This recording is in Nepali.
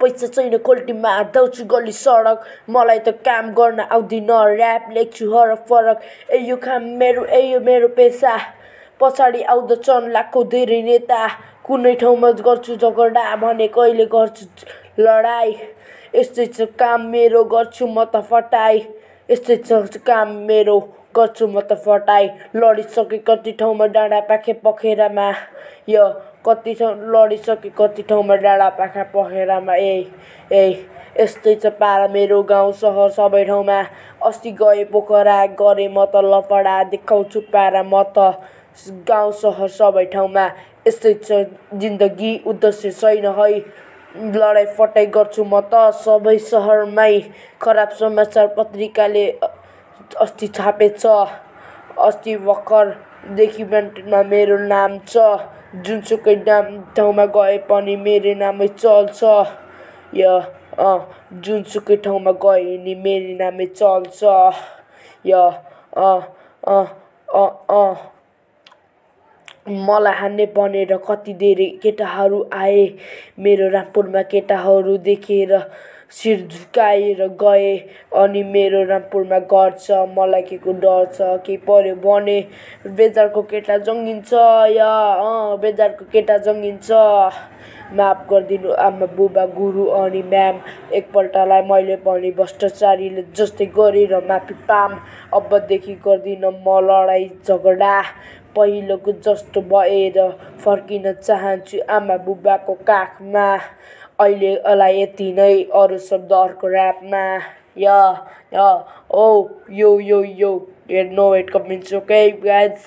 पैसा छैन कोल्टीमा धाउँछु गल्ली सडक। मलाई त काम गर्न आउँदैन ऱ्याप लेख्छु हरक फरक। ए यो काम मेरो ए यो मेरो पेसा। पछाडि आउँदछन् लाखौँ धेरै नेता। कुनै ठाउँमा गर्छु झगडा भने कहिले गर्छु लडाइँ यस्तै छ काम मेरो गर्छु म त फटाइ यस्तै छ काम मेरो। गर्छु म त फटाइ। लडिसकेँ कति ठाउँमा डाँडापाखा पखेरामा। यो कति ठाउँ लडिसकेँ कति ठाउँमा डाँडापाखा पखेरामा। ए ए यस्तै छ पारा मेरो गाउँ सहर सबै ठाउँमा। अस्ति गएँ पोखरा गरेँ म त लफडा देखाउँछु पारा म त गाउँ सहर सबै ठाउँमा। यस्तै छ जिन्दगी उद्देश्य छैन है। लडाइँ फटाइ गर्छु म त सबै सहरमै। खराब समाचार पत्रिकाले अस्ति छापेछ अस्ति भर्खर डकुमेन्टमा मेरो नाम छ जुनसुकै नाम ठाउँमा गए पनि मेरो नामै चल्छ। या जुनसुकै ठाउँमा गए नि मेरो नामै चल्छ। या मलाई हान्ने भनेर कति धेरै केटाहरू आए। मेरो रामपुरमा केटाहरू देखेर शिर झुकाएर गए अनि मेरो रामपुरमा घर छ मलाई के को डर छ केही पऱ्यो भने बजारको केटा जङ्गिन्छ या बजारको केटा जङ्गिन्छ। माफ गरिदिनु आमा बुबा गुरु अनि म्याम एकपल्टलाई मैले भने भ्रष्टाचारीले जस्तै गरेर माफी पाऊँ अबदेखि गर्दिनँ म लडाइँ झगडा। पहिलेको जस्तो भएर फर्किन चाहन्छु आमा बुबाको काखमा। अहिलेलाई यति नै अरू शब्द अर्को ऱ्यापमा या या। ओ यो यो यो। Know it coming okay guys?